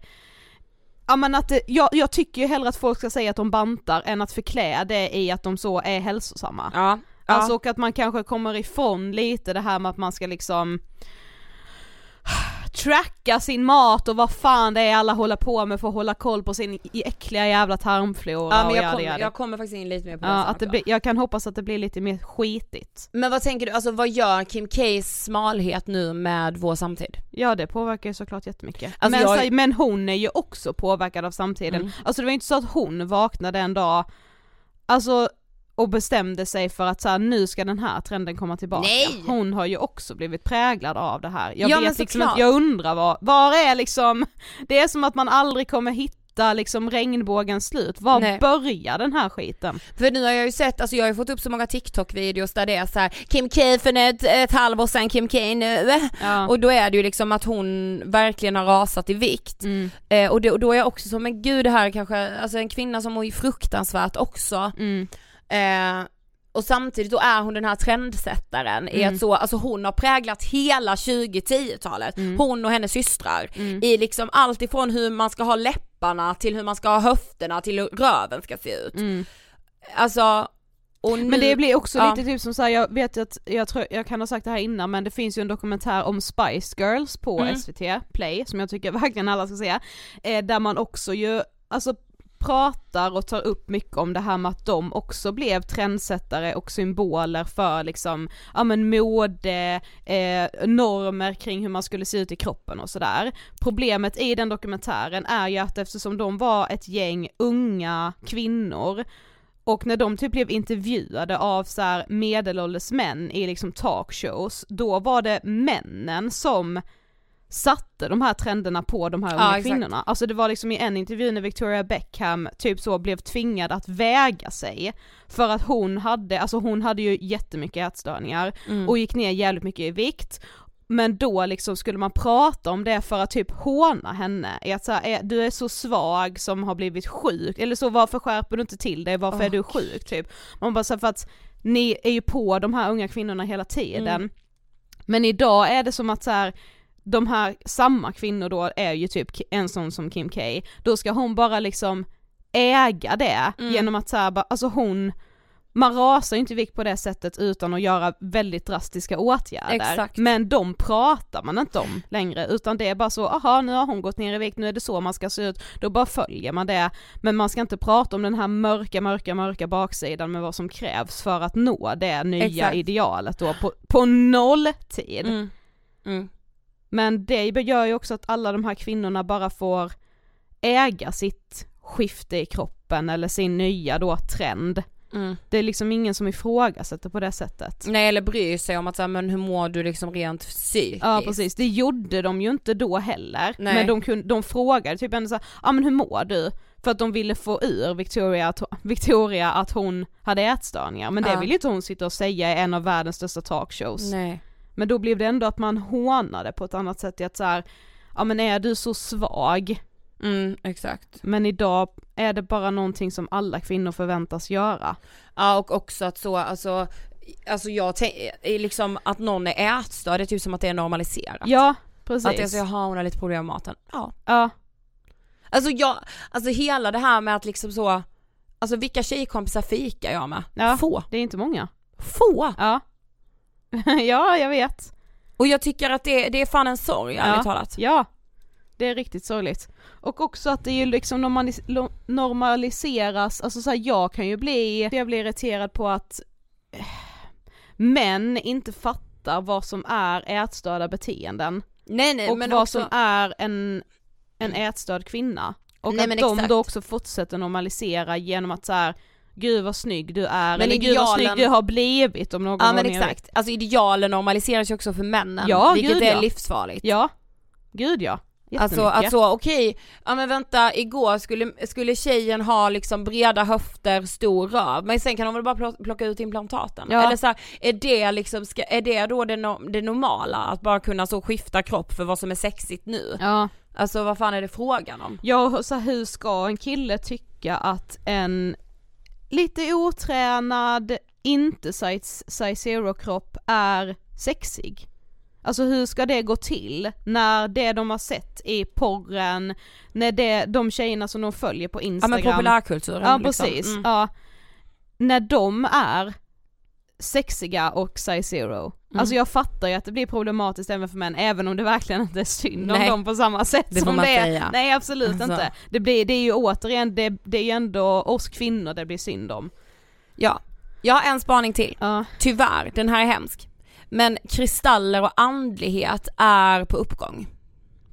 Ja men att det, jag, jag tycker ju hellre att folk ska säga att de bantar än att förklä det i att de så är hälsosamma. Ja. Alltså och att man kanske kommer ifrån lite det här med att man ska liksom tracka sin mat och vad fan det är alla håller på med för att hålla koll på sin äckliga jävla tarmflora Ja men och jag, yada, kom, jag kommer faktiskt in lite mer på Ja, det att det blir, jag kan hoppas att det blir lite mer skitigt. Men vad tänker du, alltså vad gör Kim Ks smalhet nu med vår samtid? Ja det påverkar ju såklart jättemycket. Alltså, men, jag- så, men hon är ju också påverkad av samtiden. Mm. Alltså det var inte så att hon vaknade en dag, alltså och bestämde sig för att så här, nu ska den här trenden komma tillbaka. Nej! Hon har ju också blivit präglad av det här. Jag Ja, vet liksom inte, jag undrar var, var är liksom, det är som att man aldrig kommer hitta liksom regnbågens slut. Var Nej. börjar den här skiten? För nu har jag ju sett, alltså jag har ju fått upp så många TikTok-videos där det är så här: Kim K för ett, ett halvår sedan, Kim K nu. Ja. Och då är det ju liksom att hon verkligen har rasat i vikt. Mm. Eh, och, det, och då är jag också så, men gud det här är kanske, alltså en kvinna som mår ju fruktansvärt också. Mm. Eh, och samtidigt då är hon den här trendsättaren i Mm. att så, alltså hon har präglat hela 2010-talet, Mm. hon och hennes systrar. Mm. I liksom allt ifrån hur man ska ha läpparna till hur man ska ha höfterna till hur röven ska se ut. Mm. Alltså, nu, Men det blir också ja. lite typ som såhär, jag vet att, jag tror, jag kan ha sagt det här innan men det finns ju en dokumentär om Spice Girls på Mm. SVT Play som jag tycker verkligen alla ska se. Eh, där man också ju, alltså pratar och tar upp mycket om det här med att de också blev trendsättare och symboler för liksom, ja men mode, eh, normer kring hur man skulle se ut i kroppen och sådär. Problemet i den dokumentären är ju att eftersom de var ett gäng unga kvinnor och när de typ blev intervjuade av så här medelålders män i liksom talkshows, då var det männen som satte de här trenderna på de här Ja, unga exakt. kvinnorna. Alltså det var liksom i en intervju när Victoria Beckham typ så blev tvingad att väga sig för att hon hade, alltså hon hade ju jättemycket ätstörningar Mm. och gick ner jävligt mycket i vikt men då liksom skulle man prata om det för att typ håna henne, i att så här, är, du är så svag som har blivit sjuk, eller så varför skärper du inte till dig, varför är du sjuk typ? Man bara så här, för att ni är ju på de här unga kvinnorna hela tiden. Mm. Men idag är det som att så här, de här, samma kvinnor då är ju typ en sån som Kim K, då ska hon bara liksom äga det Mm. genom att så här, bara, alltså hon, man rasar ju inte vikt på det sättet utan att göra väldigt drastiska åtgärder. Exakt. Men de pratar man inte om längre utan det är bara så, aha nu har hon gått ner i vikt, nu är det så man ska se ut, då bara följer man det. Men man ska inte prata om den här mörka, mörka, mörka baksidan med vad som krävs för att nå det nya Exakt. idealet då på, på nolltid. Mm. Mm. Men det gör ju också att alla de här kvinnorna bara får äga sitt skifte i kroppen eller sin nya då trend. Mm. Det är liksom ingen som ifrågasätter på det sättet. Nej eller bryr sig om att säga men hur mår du liksom rent psykiskt? Ja precis, det gjorde de ju inte då heller. Nej. Men de, kunde, de frågade typ ändå såhär, ja ah, men hur mår du? För att de ville få ur Victoria att, Victoria att hon hade ätstörningar, men det Ja. vill ju inte hon sitta och säga i en av världens största talkshows. Nej. Men då blev det ändå att man hånade på ett annat sätt i att så här, ja men är du så svag? Mm, exakt. Men idag är det bara någonting som alla kvinnor förväntas göra. Ja och också att så, alltså, alltså jag tänker liksom att någon är ätstörd, det är typ som att det är normaliserat. Ja, precis. Att det är så, jaha hon har lite problem med maten. Ja. Ja, Alltså jag, alltså hela det här med att liksom så, alltså vilka tjejkompisar fikar jag med? Ja. Få. det är inte många. Få! Ja. ja, jag vet. Och jag tycker att det, det är fan en sorg ärligt talat. Ja, det är riktigt sorgligt. Och också att det ju liksom normaliseras, alltså så här, jag kan ju bli, jag blir irriterad på att eh, män inte fattar vad som är ätstörda beteenden. Nej nej och men vad också, som är en, en ätstörd kvinna. Och Nej, att de exakt. då också fortsätter normalisera genom att så här, gud vad snygg du är, Men eller gud vad idealen- snygg du har blivit om någon ja men exakt, alltså idealen normaliseras ju också för männen, Ja, vilket gud, är ja. livsfarligt. Ja, gud ja. Alltså Jättemycket. att så, okej, ja men vänta igår skulle, skulle tjejen ha liksom breda höfter, stor röv, men sen kan hon väl bara plo- plocka ut implantaten? Ja. Eller så här, är det liksom, ska, är det då det, no, det normala? Att bara kunna så skifta kropp för vad som är sexigt nu? Ja. Alltså vad fan är det frågan om? Ja, och så här, hur ska en kille tycka att en lite otränad, inte size, size zero kropp är sexig? Alltså hur ska det gå till när det de har sett i porren, när det, de tjejerna som de följer på Ja Instagram men populärkulturen Ja liksom. precis, Mm. ja. När de är sexiga och size zero. Mm. Alltså jag fattar ju att det blir problematiskt även för män, även om det verkligen inte är synd om Nej. dem på samma sätt Det som det är. säga. Nej absolut Alltså. inte. Det, blir, det är ju återigen, det, det är ju ändå oss kvinnor det blir synd om. Ja. Jag har en spaning till. Ja. Tyvärr, den här är hemsk. Men kristaller och andlighet är på uppgång.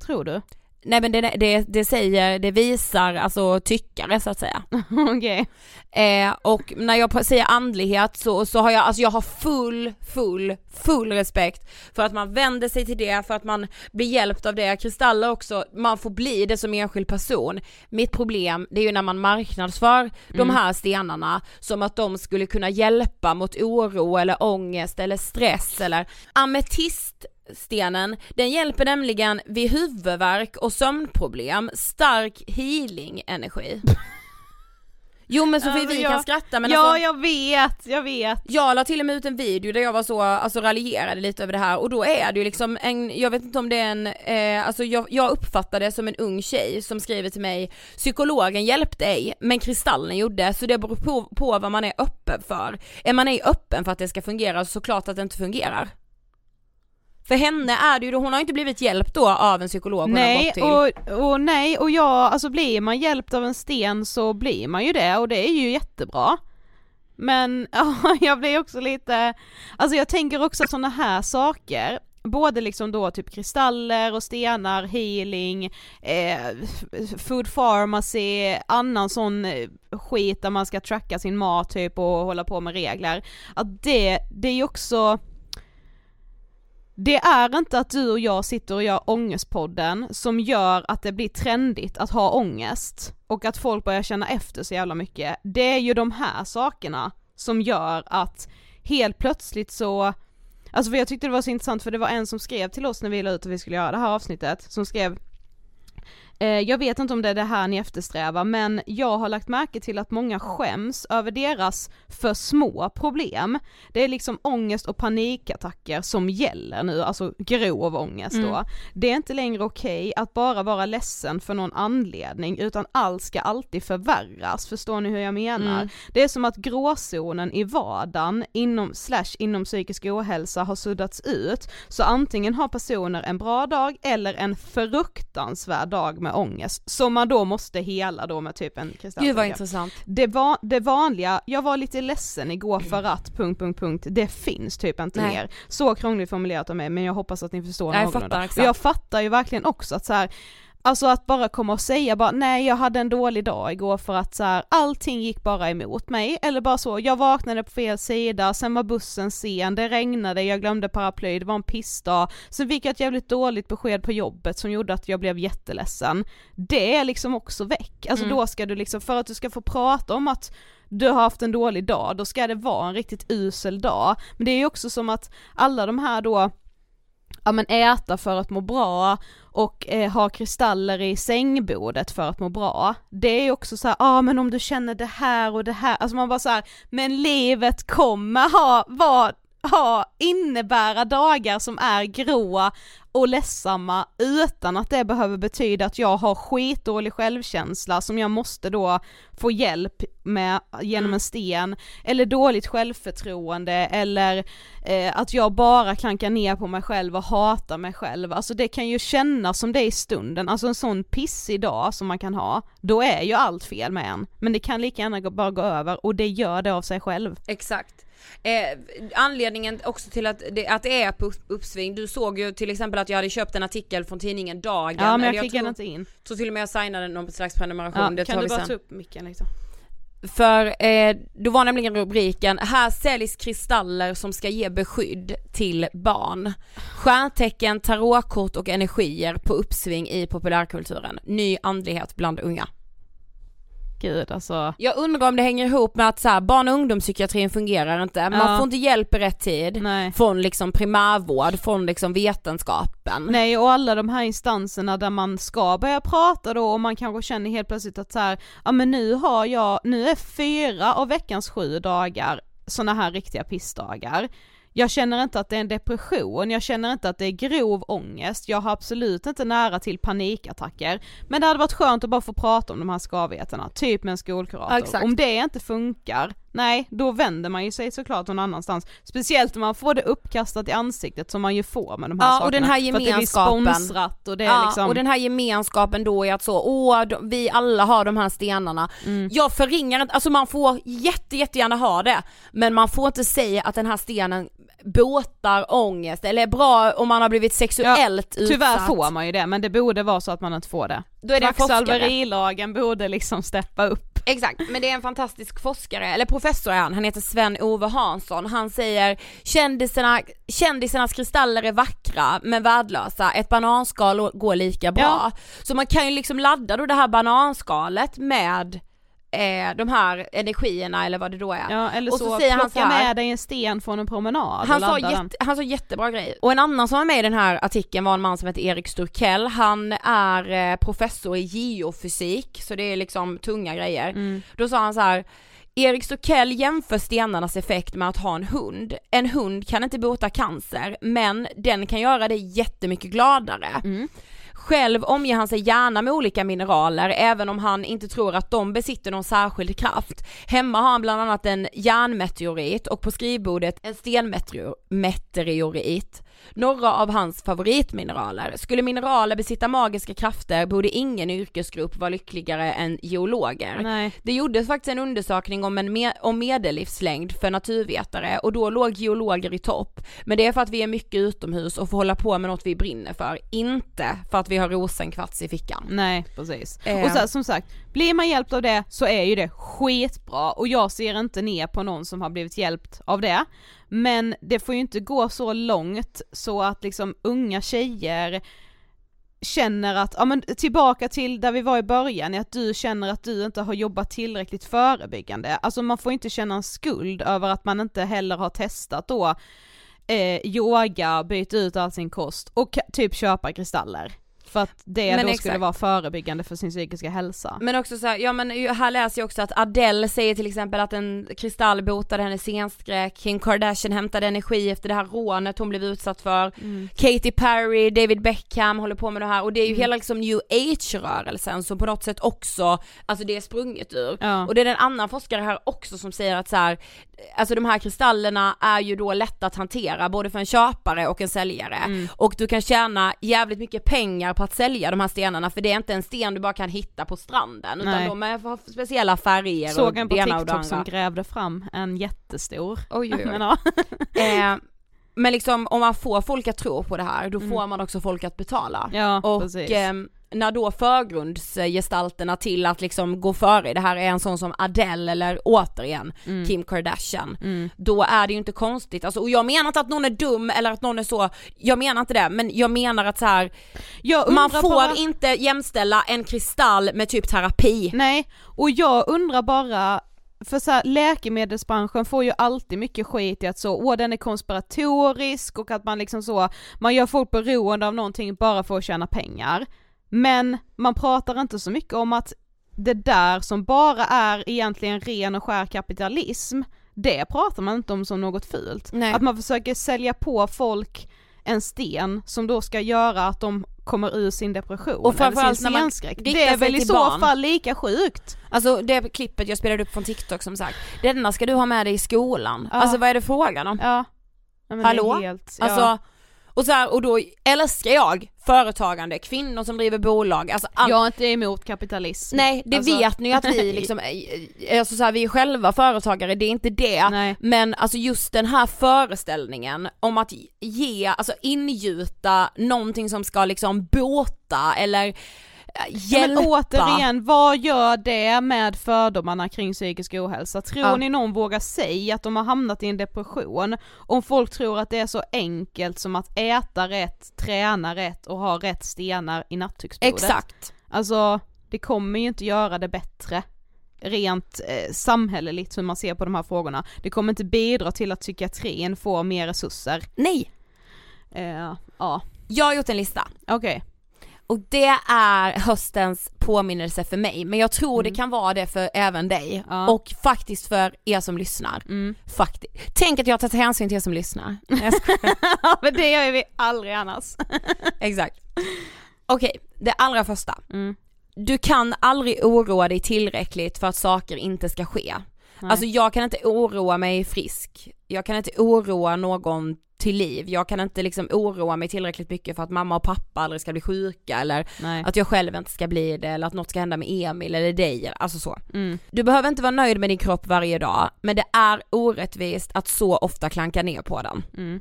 Tror du? Nej men det, det, det säger, det visar alltså tyckare så att säga. Okej. Eh, och när jag säger andlighet så, så har jag, alltså jag har full, full, full respekt för att man vänder sig till det, för att man blir hjälpt av det. Kristaller också, man får bli det som enskild person. Mitt problem, det är ju när man marknadsför de Mm. här stenarna som att de skulle kunna hjälpa mot oro eller ångest eller stress eller ametiststenen, den hjälper nämligen vid huvudvärk och sömnproblem, stark healing energi. Jo men Sofie Alltså, vi jag- kan skratta men ja alltså, jag vet, jag vet. jag la till och med ut en video där jag var så, alltså raljerade lite över det här och då är det ju liksom en, jag vet inte om det är en, eh, alltså jag, jag uppfattar det som en ung tjej som skriver till mig, psykologen hjälpte ej men kristallen gjorde, så det beror på, på vad man är öppen för. Är man ej öppen för att det ska fungera så klart att det inte fungerar. För henne är det ju, hon har inte blivit hjälpt då av en psykolog hon har Nej gått till. och, och nej och ja, alltså blir man hjälpt av en sten så blir man ju det och det är ju jättebra. Men ja, jag blir också lite, alltså jag tänker också sådana här saker, både liksom då typ kristaller och stenar, healing, eh, food pharmacy, annan sån eh, skit där man ska tracka sin mat typ och hålla på med regler, att det, det är ju också det är inte att du och jag sitter och gör ångestpodden som gör att det blir trendigt att ha ångest och att folk börjar känna efter så jävla mycket. Det är ju de här sakerna som gör att helt plötsligt så Alltså för jag tyckte det var så intressant för det var en som skrev till oss när vi la ut att vi skulle göra det här avsnittet som skrev jag vet inte om det är det här ni eftersträvar men jag har lagt märke till att många skäms över deras för små problem. Det är liksom ångest och panikattacker som gäller nu, alltså grov ångest då. Mm. Det är inte längre okej att bara vara ledsen för någon anledning utan allt ska alltid förvärras, förstår ni hur jag menar? Mm. Det är som att gråzonen i vardagen inom, slash inom psykisk ohälsa har suddats ut, så antingen har personer en bra dag eller en fruktansvärd dag med ångest, som man då måste hela då med typ en kristall. Gud vad intressant. Det, var, det vanliga, jag var lite ledsen igår för att punkt, punkt, punkt, det finns typ inte Nej. mer. Så krångligt formulerat av mig men jag hoppas att ni förstår Nej, jag någorlunda. fattar exakt. Och jag fattar ju verkligen också att så här, Alltså att bara komma och säga bara nej jag hade en dålig dag igår för att så här, allting gick bara emot mig eller bara så, jag vaknade på fel sida, sen var bussen sen, det regnade, jag glömde paraply, det var en pissdag, sen fick jag ett jävligt dåligt besked på jobbet som gjorde att jag blev jätteledsen. Det är liksom också väck, alltså Mm. då ska du liksom, för att du ska få prata om att du har haft en dålig dag, då ska det vara en riktigt usel dag. Men det är ju också som att alla de här då ja men äta för att må bra och eh, ha kristaller i sängbordet för att må bra. Det är ju också så ja ah, men om du känner det här och det här, alltså man bara så här, men livet kommer ha, vara, ha, innebära dagar som är gråa och ledsamma utan att det behöver betyda att jag har skitdålig självkänsla som jag måste då få hjälp med genom en sten, eller dåligt självförtroende, eller eh, att jag bara klankar ner på mig själv och hatar mig själv. Alltså det kan ju kännas som det i stunden, alltså en sån pissig dag som man kan ha, då är ju allt fel med en. Men det kan lika gärna bara gå över och det gör det av sig själv. Exakt. Eh, anledningen också till att det, att det är på upp- uppsving, du såg ju till exempel att jag hade köpt en artikel från tidningen Dagen. Ja men jag klickade tror, inte in. tror till och med jag signade någon slags prenumeration, Ja, det kan du bara sen. ta upp micken liksom? För eh, då var nämligen rubriken, här säljs kristaller som ska ge beskydd till barn. Stjärntecken, tarotkort och energier på uppsving i populärkulturen. Ny andlighet bland unga. Gud alltså. Jag undrar om det hänger ihop med att så här, barn och ungdomspsykiatrin fungerar inte, man Ja. får inte hjälp i rätt tid Nej. från liksom primärvård, från liksom vetenskapen. Nej och alla de här instanserna där man ska börja prata då och man kanske känner helt plötsligt att så här, ja men nu har jag, nu är fyra av veckans sju dagar såna här riktiga pissdagar. Jag känner inte att det är en depression, jag känner inte att det är grov ångest, jag har absolut inte nära till panikattacker. Men det hade varit skönt att bara få prata om de här skavigheterna, typ med en skolkurator. Ja, om det inte funkar, nej då vänder man ju sig såklart någon annanstans. Speciellt om man får det uppkastat i ansiktet som man ju får med de här Ja, sakerna. och den här För att det blir gemenskapen. sponsrat och det är Ja, liksom... och den här gemenskapen då är att så, åh, vi alla har de här stenarna. Mm. Jag förringar inte, alltså man får jätte, jättegärna ha det, men man får inte säga att den här stenen båtar ångest eller är bra om man har blivit sexuellt utsatt. Tyvärr får man ju det, men det borde vara så att man inte får det. Då är det. Kvacksalverilagen borde liksom steppa upp. Exakt, men det är en fantastisk forskare, eller professor är han, han heter Sven-Ove Hansson. Han säger kändisarna, kändisarnas kristaller är vackra men värdelösa, ett bananskal går lika bra. Ja. Så man kan ju liksom ladda då det här bananskalet med eh, de här energierna eller vad det då är. Ja, eller Och så, så säger han så här- med dig en sten från en promenad Han sa, jätte, han sa jättebra grej. Och en annan som var med i den här artikeln var en man som heter Erik Sturkell. Han är eh, professor i geofysik, så det är liksom tunga grejer. Mm. Då sa han så här. Erik Sturkell jämför stenarnas effekt med att ha en hund. En hund kan inte bota cancer, men den kan göra dig jättemycket gladare. Mm. Själv omger han sig gärna med olika mineraler även om han inte tror att de besitter någon särskild kraft. Hemma har han bland annat en järnmeteorit och på skrivbordet en stenmeteorit. Några av hans favoritmineraler. Skulle mineraler besitta magiska krafter borde ingen yrkesgrupp vara lyckligare än geologer. Nej. Det gjordes faktiskt en undersökning om, en me- om medellivslängd för naturvetare och då låg geologer i topp. Men det är för att vi är mycket utomhus och får hålla på med något vi brinner för, inte för att vi har rosenkvarts i fickan. Nej precis. Eh. Och så som sagt, blir man hjälpt av det så är ju det skitbra och jag ser inte ner på någon som har blivit hjälpt av det. Men det får ju inte gå så långt så att liksom unga tjejer känner att, ja men tillbaka till där vi var i början, att du känner att du inte har jobbat tillräckligt förebyggande. Alltså man får inte känna en skuld över att man inte heller har testat då eh, yoga, byta ut all sin kost och typ köpa kristaller. För att det Men då exakt. skulle vara förebyggande för sin psykiska hälsa. Men också så här, ja men här läser jag också att Adele säger till exempel att en kristall botade hennes scenskräck, Kim Kardashian hämtade energi efter det här rånet hon blev utsatt för, Mm. Katy Perry, David Beckham håller på med det här och det är ju hela liksom new age-rörelsen som på något sätt också, alltså det är sprunget ur. Ja. Och det är en annan forskare här också som säger att så här, alltså de här kristallerna är ju då lätta att hantera både för en köpare och en säljare. Mm. Och du kan tjäna jävligt mycket pengar på att sälja de här stenarna för det är inte en sten du bara kan hitta på stranden utan Nej. de har speciella färger och Såg en på och TikTok som grävde fram en jättestor. Oj, oj, oj. Men, ja. eh, men liksom om man får folk att tro på det här då får man också folk att betala. Mm. ja Och precis. ehm, när då förgrundsgestalterna till att liksom gå före, det här är en sån som Adele eller återigen Mm. Kim Kardashian, då är det ju inte konstigt, alltså, och jag menar inte att någon är dum eller att någon är så, jag menar inte det, men jag menar att så här, man får bara- inte jämställa en kristall med typ terapi. Nej, och jag undrar bara, för så här, läkemedelsbranschen får ju alltid mycket skit i att så, åh den är konspiratorisk och att man liksom så, man gör folk beroende av någonting bara för att tjäna pengar. Men man pratar inte så mycket om att det där som bara är egentligen ren och skär kapitalism, det pratar man inte om som något fult. Nej. Att man försöker sälja på folk en sten som då ska göra att de kommer ur sin depression Och framförallt eller sin scenskräck. Det är väl i så barn. fall lika sjukt? Alltså det klippet jag spelade upp från TikTok som sagt, denna ska du ha med dig i skolan. Ja. Alltså vad är det frågan om? Ja. Men Hallå? Helt, ja. Alltså, och så här, och då älskar jag företagande, kvinnor som driver bolag, alltså allt. jag är inte emot kapitalism. Nej det Alltså, vet ni ju att vi liksom, eh, alltså så här, vi är själva företagare, det är inte det. Nej. Men alltså just den här föreställningen om att ge, alltså ingjuta någonting som ska liksom båta eller eh, hjälpa. men återigen, vad gör det med fördomarna kring psykisk ohälsa? Tror Ja. ni någon vågar säga att de har hamnat i en depression om folk tror att det är så enkelt som att äta rätt, träna rätt och ha rätt stenar i nattduksbordet? Exakt. Alltså, det kommer ju inte göra det bättre rent eh, samhälleligt hur man ser på de här frågorna. Det kommer inte bidra till att psykiatrin får mer resurser. Nej, Eh, ja, jag har gjort en lista. okej. Och det är höstens påminnelse för mig, men jag tror Mm. det kan vara det för även dig Ja. och faktiskt för er som lyssnar. Mm. Faktiskt. Tänk att jag har tagit hänsyn till er som lyssnar. Jag. Ja men det gör vi aldrig annars. Exakt. Okej, det allra första. Mm. Du kan aldrig oroa dig tillräckligt för att saker inte ska ske. Nej. Alltså jag kan inte oroa mig frisk, jag kan inte oroa någon till liv, jag kan inte liksom oroa mig tillräckligt mycket för att mamma och pappa aldrig ska bli sjuka eller Nej. att jag själv inte ska bli det eller att något ska hända med Emil eller dig, alltså så. Mm. Du behöver inte vara nöjd med din kropp varje dag, men det är orättvist att så ofta klanka ner på den. Mm.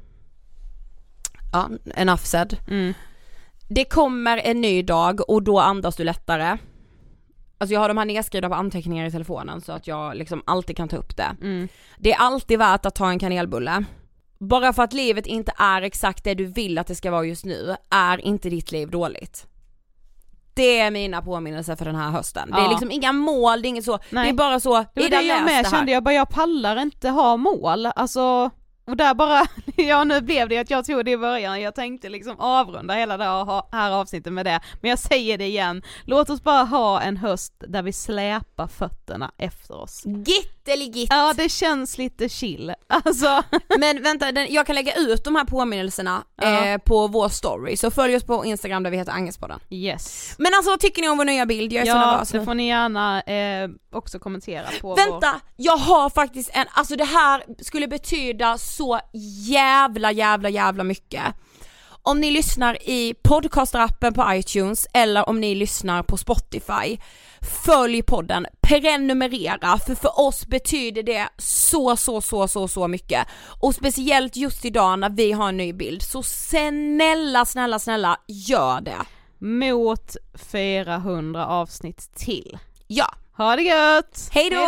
Ja, enough said. Mm. Det kommer en ny dag och då andas du lättare. Alltså jag har de här nedskrivna på anteckningar i telefonen så att jag liksom alltid kan ta upp det. Mm. Det är alltid värt att ta en kanelbulle. Bara för att livet inte är exakt det du vill att det ska vara just nu, är inte ditt liv dåligt. Det är mina påminnelser för den här hösten. Det är Ja. liksom inga mål, det är inget så, Nej. det är bara så, Det var det jag med här. kände, jag bara jag pallar inte ha mål, alltså och där bara, ja nu blev det att jag tog det i början, jag tänkte liksom avrunda hela det här avsnittet med det, men jag säger det igen, låt oss bara ha en höst där vi släpar fötterna efter oss. Gitteligitt! Ja det känns lite chill, alltså. Men vänta, den, jag kan lägga ut de här påminnelserna Ja. eh, på vår story, så följ oss på Instagram där vi heter Angespodden. Yes. Men alltså vad tycker ni om vår nya bild? Jag är så Ja, nervös nu. det får ni gärna eh, också kommentera på vår... Vänta, jag har faktiskt en, alltså det här skulle betyda så jävla jävla jävla mycket. Om ni lyssnar i podcasterappen på iTunes eller om ni lyssnar på Spotify, följ podden, prenumerera för för oss betyder det så så så så så mycket. Och speciellt just idag när vi har en ny bild, så snälla snälla snälla gör det. Mot 400 avsnitt till. Ja, Ha det gött! Hej då!